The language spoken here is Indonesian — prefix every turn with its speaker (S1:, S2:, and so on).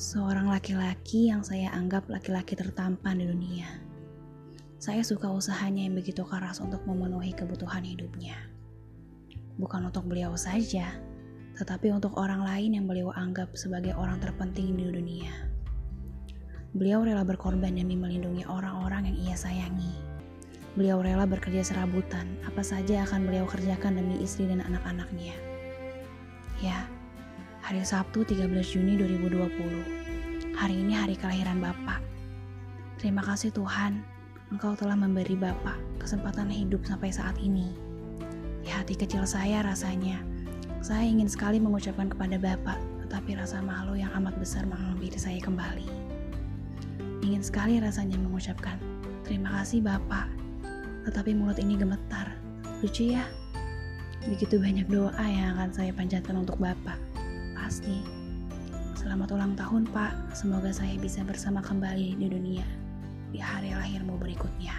S1: seorang laki-laki yang saya anggap laki-laki tertampan di dunia. Saya suka usahanya yang begitu keras untuk memenuhi kebutuhan hidupnya. Bukan untuk beliau saja, tetapi untuk orang lain yang beliau anggap sebagai orang terpenting di dunia. Beliau rela berkorban demi melindungi orang-orang yang ia sayangi. Beliau rela bekerja serabutan, apa saja akan beliau kerjakan demi istri dan anak-anaknya. Ya, hari Sabtu 13 Juni 2020. Hari ini hari kelahiran Bapak. Terima kasih Tuhan, Engkau telah memberi Bapak kesempatan hidup sampai saat ini. Di hati kecil saya rasanya, saya ingin sekali mengucapkan kepada Bapak, tetapi rasa malu yang amat besar menghampiri saya kembali. Ingin sekali rasanya mengucapkan, terima kasih Bapak, tetapi mulut ini gemetar. Lucu ya? Begitu banyak doa yang akan saya panjatkan untuk Bapak pasti. Selamat ulang tahun, Pak. Semoga saya bisa bersama kembali di dunia di hari lahirmu berikutnya.